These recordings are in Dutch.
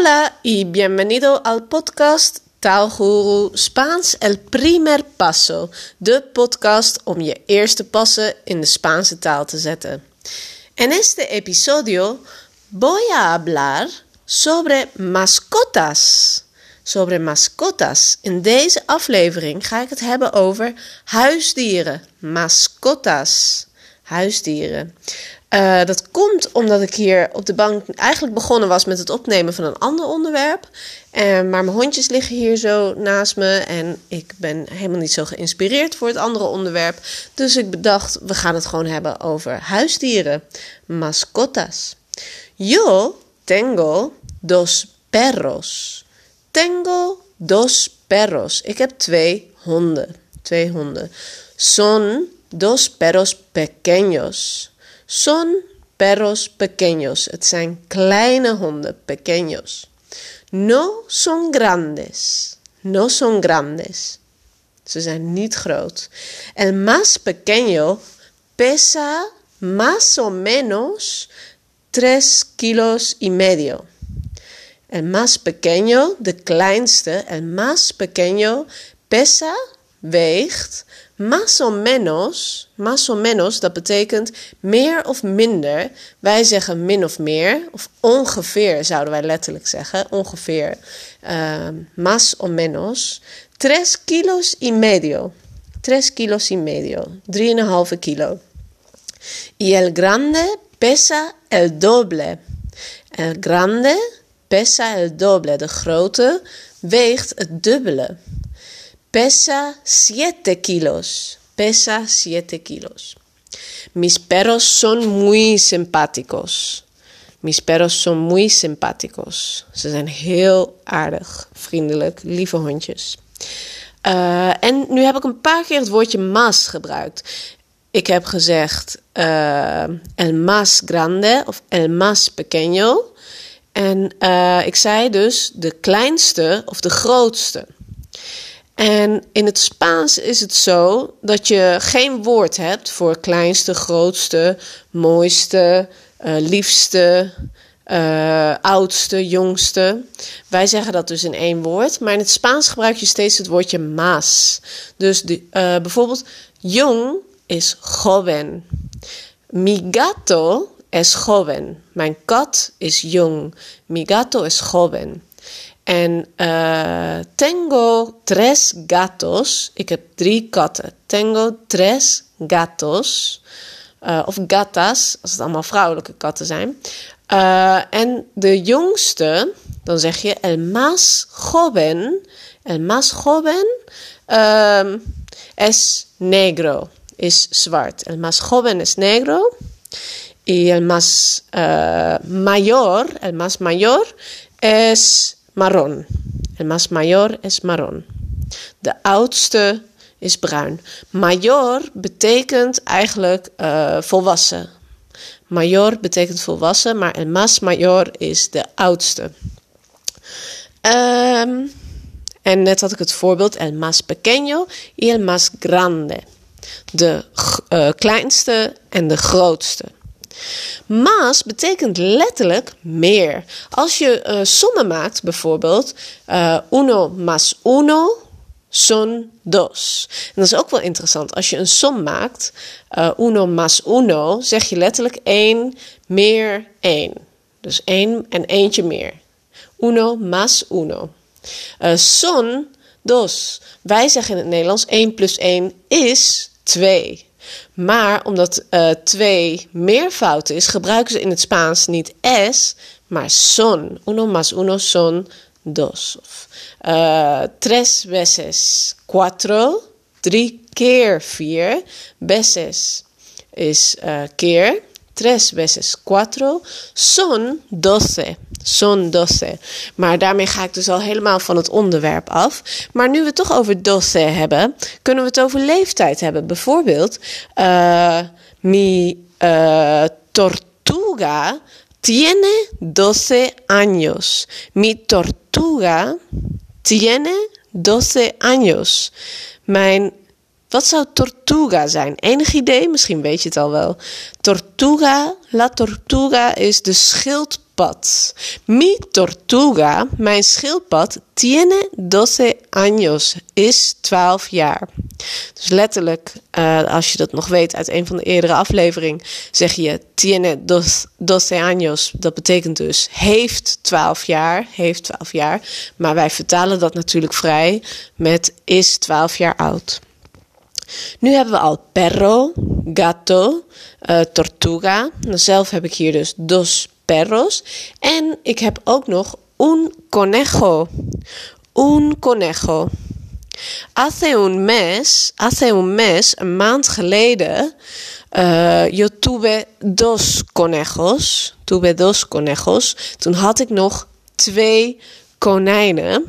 Hola y bienvenido al podcast Taalguru Spaans El Primer Paso, de podcast om je eerste passen in de Spaanse taal te zetten. En este episodio voy a hablar sobre mascotas. Sobre mascotas. In deze aflevering ga ik het hebben over huisdieren. Mascotas. Huisdieren. Uh, dat komt omdat ik hier op de bank eigenlijk begonnen was met het opnemen van een ander onderwerp. Uh, maar mijn hondjes liggen hier zo naast me en ik ben helemaal niet zo geïnspireerd voor het andere onderwerp. Dus ik bedacht, we gaan het gewoon hebben over huisdieren. Mascotas. Yo tengo dos perros. Tengo dos perros. Ik heb twee honden. Twee honden. Son dos perros pequeños. Son perros pequeños. Het zijn kleine honden, pequeños. No son grandes. No son grandes. Ze zijn niet groot. El más pequeño pesa más o menos 3 kilos y medio. El más pequeño, de kleinste, el más pequeño pesa, weegt Más o menos, más o menos, dat betekent meer of minder. Wij zeggen min of meer, of ongeveer zouden wij letterlijk zeggen, ongeveer. Más o menos. Tres kilos y medio. Tres kilos y medio. Drieënhalve kilo. Y el grande pesa el doble. El grande pesa el doble. De grote weegt het dubbele. Pesa 7 kilos. Pesa 7 kilos. Mis perros son muy simpáticos. Mis perros son muy simpáticos. Ze zijn heel aardig, vriendelijk, lieve hondjes. Uh, en nu heb ik een paar keer het woordje mas gebruikt. Ik heb gezegd uh, el más grande of el más pequeño. En uh, ik zei dus de kleinste of de grootste. En in het Spaans is het zo dat je geen woord hebt voor kleinste, grootste, mooiste, uh, liefste, uh, oudste, jongste. Wij zeggen dat dus in één woord, maar in het Spaans gebruik je steeds het woordje mas. Dus de, uh, bijvoorbeeld jong is joven. Mi gato es joven. Mijn kat is jong. Mi gato es joven. En uh, tengo tres gatos. Ik heb drie katten. Tengo tres gatos. Uh, of gatas, als het allemaal vrouwelijke katten zijn. Uh, en de jongste, dan zeg je el más joven. El más joven um, es negro, is zwart. El más joven es negro. Y el más mayor, el más mayor es marron. El más mayor es marron. De oudste is bruin. Major betekent eigenlijk uh, volwassen. Major betekent volwassen, maar el más mayor is de oudste. Um, en net had ik het voorbeeld el más pequeño y el más grande. De uh, kleinste en de grootste. Maas betekent letterlijk meer. Als je uh, sommen maakt, bijvoorbeeld uh, uno más uno son dos. En dat is ook wel interessant. Als je een som maakt, uh, uno más uno, zeg je letterlijk één meer één. Dus één en eentje meer. Uno más uno. Uh, son dos. Wij zeggen in het Nederlands 1 plus 1 is 2. Maar omdat uh, twee meervoud is, gebruiken ze in het Spaans niet es, maar son. Uno más uno son dos. Uh, tres veces cuatro, drie keer vier. Veces is uh, keer. Tres veces cuatro son doce. Son doce. Maar daarmee ga ik dus al helemaal van het onderwerp af. Maar nu we het toch over doce hebben, kunnen we het over leeftijd hebben. Bijvoorbeeld, uh, mi uh, tortuga tiene doce años. Mi tortuga tiene doce años. Mijn wat zou tortuga zijn? Enig idee? Misschien weet je het al wel. Tortuga, la tortuga is de schildpad. Mi tortuga, mijn schildpad, tiene 12 años, is 12 jaar. Dus letterlijk, uh, als je dat nog weet uit een van de eerdere afleveringen, zeg je tiene dos, 12 años. Dat betekent dus heeft 12 jaar, heeft 12 jaar. Maar wij vertalen dat natuurlijk vrij met is 12 jaar oud. Nu hebben we al perro, gato, uh, tortuga. Zelf heb ik hier dus dos perros. En ik heb ook nog un conejo. Un conejo. Hace un mes, hace un mes, een maand geleden, uh, yo tuve dos conejos. Tuve dos conejos. Toen had ik nog twee konijnen.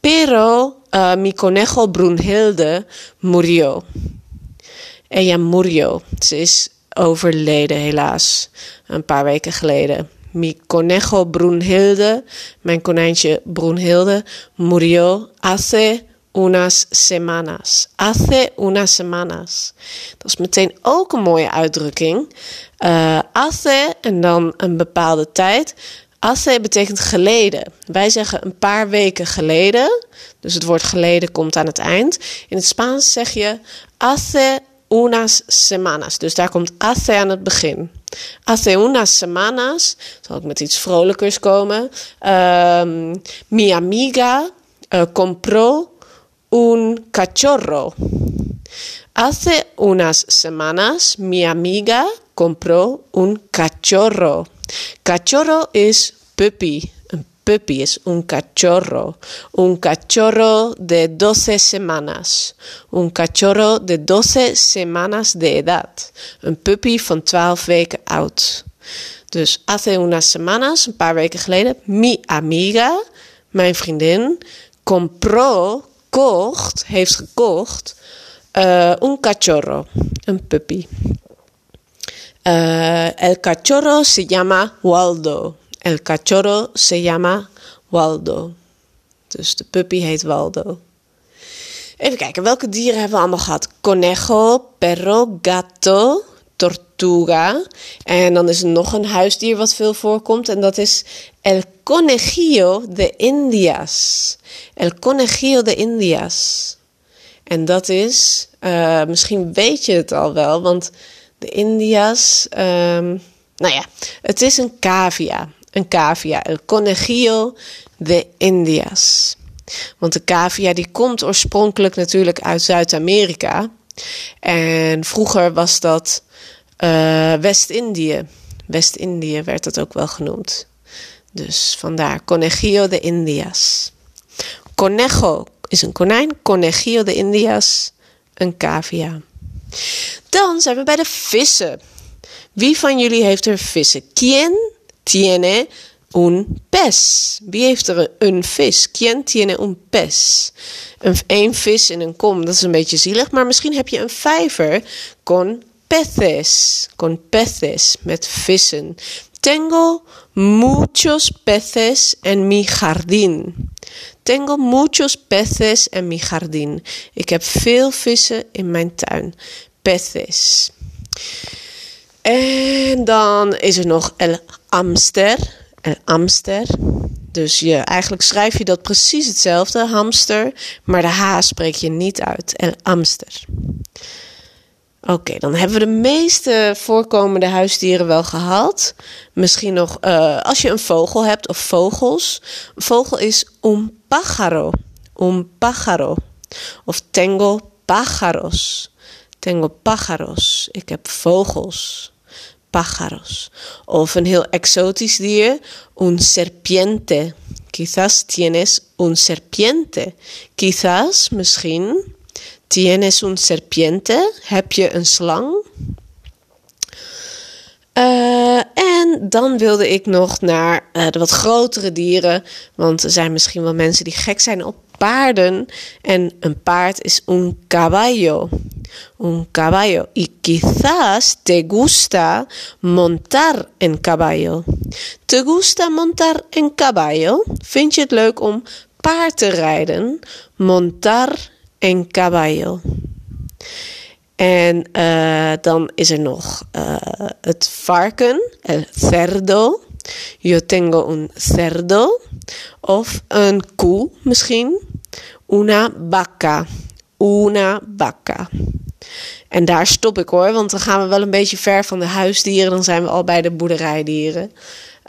Pero uh, mi conejo Brunhilde murió. Ella murió. Ze is overleden helaas. Een paar weken geleden. Mi conejo Brunhilde, mijn konijntje Brunhilde, murió hace unas semanas. Hace unas semanas. Dat is meteen ook een mooie uitdrukking. Uh, hace en dan een bepaalde tijd. Hace betekent geleden. Wij zeggen een paar weken geleden. Dus het woord geleden komt aan het eind. In het Spaans zeg je hace unas semanas. Dus daar komt hace aan het begin. Hace unas semanas, zal ik met iets vrolijkers komen. Um, mi amiga uh, compró un cachorro. Hace unas semanas mi amiga compró un cachorro. Cachorro is puppy. Een puppy is un cachorro. Un cachorro de 12 semanas. Un cachorro de 12 semanas de edad. Een puppy van 12 weken oud. Dus hace unas semanas, een paar weken geleden, mi amiga, mijn vriendin, compró, kocht, heeft gekocht, uh, un cachorro, een puppy. Uh, el cachorro se llama Waldo. El cachorro se llama Waldo. Dus de puppy heet Waldo. Even kijken, welke dieren hebben we allemaal gehad? Conejo, perro, gato, tortuga. En dan is er nog een huisdier wat veel voorkomt. En dat is el conejillo de Indias. El conejillo de Indias. En dat is, uh, misschien weet je het al wel, want de India's. Um, nou ja, het is een cavia. Een cavia, el conejillo de Indias. Want de cavia die komt oorspronkelijk natuurlijk uit Zuid-Amerika. En vroeger was dat uh, West-Indië. West-Indië werd dat ook wel genoemd. Dus vandaar conejillo de Indias. Conejo is een konijn, conejillo de Indias een cavia. Dan zijn we bij de vissen. Wie van jullie heeft er vissen? Quien tiene un pez? Wie heeft er een vis? Quien tiene un? Een, een vis in een kom, dat is een beetje zielig. Maar misschien heb je een vijver con peces. Con peces, met vissen. Tengo muchos peces en mi jardín. Tengo muchos peces en mi jardín. Ik heb veel vissen in mijn tuin. Peces. En dan is er nog el hamster. El hamster. Dus je, eigenlijk schrijf je dat precies hetzelfde, hamster. Maar de H spreek je niet uit. El hamster. Oké, dan hebben we de meeste voorkomende huisdieren wel gehad. Misschien nog uh, als je een vogel hebt of vogels. Een vogel is un pájaro. Un pájaro. Of tengo pájaros. Tengo pájaros. Ik heb vogels. Pájaros. Of een heel exotisch dier. Un serpiente. Quizás tienes un serpiente. Quizás, misschien ¿Tienes un serpiente? Heb je een slang? Uh, en dan wilde ik nog naar uh, de wat grotere dieren. Want er zijn misschien wel mensen die gek zijn op paarden. En een paard is un caballo. Un caballo. Y quizás te gusta montar en caballo. ¿Te gusta montar en caballo? Vind je het leuk om paard te rijden? Montar en caballo. En uh, dan is er nog uh, het varken, el cerdo. Yo tengo un cerdo. Of een koe misschien. Una vaca. Una vaca. En daar stop ik hoor, want dan gaan we wel een beetje ver van de huisdieren. Dan zijn we al bij de boerderijdieren.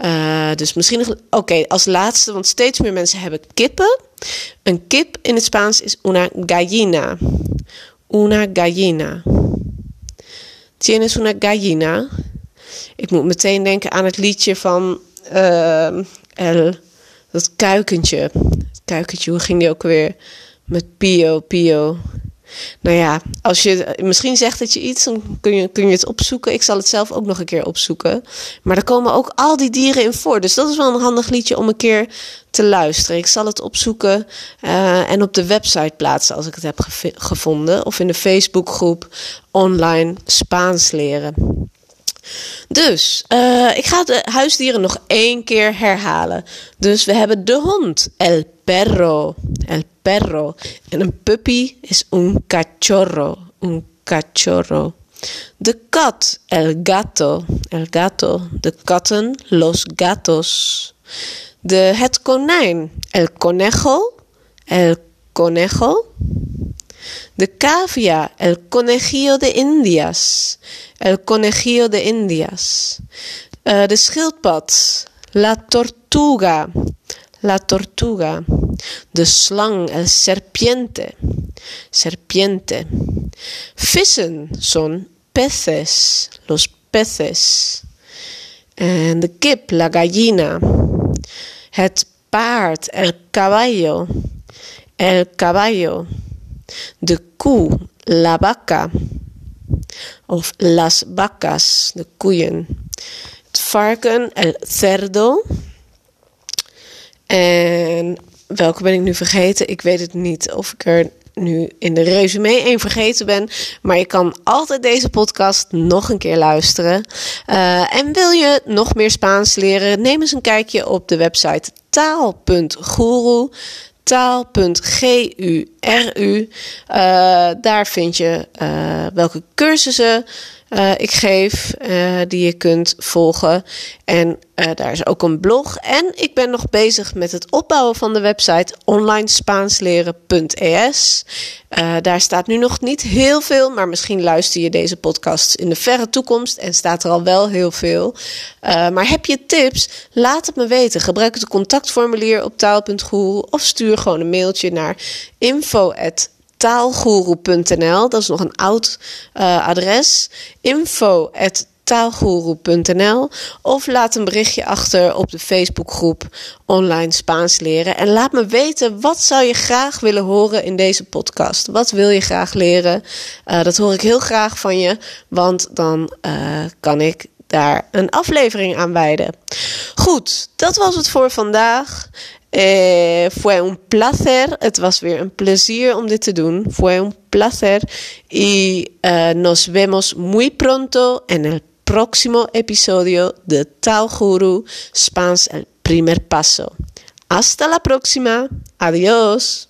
Uh, dus misschien. Oké, als laatste, want steeds meer mensen hebben kippen. Een kip in het Spaans is una gallina. Una gallina. Tienes una gallina? Ik moet meteen denken aan het liedje van uh, El, dat kuikentje. Kuikentje, hoe ging die ook weer? Met Pio, Pio. Nou ja, als je misschien zegt dat je iets, dan kun je, kun je het opzoeken. Ik zal het zelf ook nog een keer opzoeken. Maar er komen ook al die dieren in voor. Dus dat is wel een handig liedje om een keer te luisteren. Ik zal het opzoeken uh, en op de website plaatsen als ik het heb gevonden. Of in de Facebookgroep online Spaans leren. Dus uh, ik ga de huisdieren nog één keer herhalen. Dus we hebben de hond, el perro, el perro. En een puppy is un cachorro, un cachorro. De kat, el gato, el gato. De katten, los gatos. De, het konijn, el conejo, el conejo. De cavia, el conejillo de Indias. El conejillo de Indias. Uh, de schildpad, la tortuga. La tortuga. De slang, el serpiente. Serpiente. Vissen son peces. Los peces. En de kip, la gallina. Het paard, el caballo. El caballo. De koe, la vaca. Of las vacas, de koeien. Het varken, el cerdo. En welke ben ik nu vergeten? Ik weet het niet of ik er nu in de resume één vergeten ben. Maar je kan altijd deze podcast nog een keer luisteren. Uh, en wil je nog meer Spaans leren? Neem eens een kijkje op de website taal.guru taal.guru. Uh, daar vind je uh, welke cursussen uh, ik geef, die je kunt volgen. En daar is ook een blog. En ik ben nog bezig met het opbouwen van de website onlinespaansLeren.es. daar staat nu nog niet heel veel, maar misschien luister je deze podcast in de verre toekomst en staat er al wel heel veel. maar heb je tips? Laat het me weten. Gebruik het contactformulier op taal.guru of stuur gewoon een mailtje naar info.taalguru.nl. Dat is nog een oud uh, adres. info.taalguru.nl of laat een berichtje achter op de Facebookgroep Online Spaans leren. En laat me weten, wat zou je graag willen horen in deze podcast? Wat wil je graag leren? Uh, dat hoor ik heel graag van je, want dan uh, kan ik daar een aflevering aan wijden. Goed, dat was het voor vandaag. Eh, fue un placer, het was weer een plezier. Fue un placer y uh, nos vemos muy pronto en el próximo episodio de Taalguru Spaans el primer paso. Hasta la próxima. Adiós.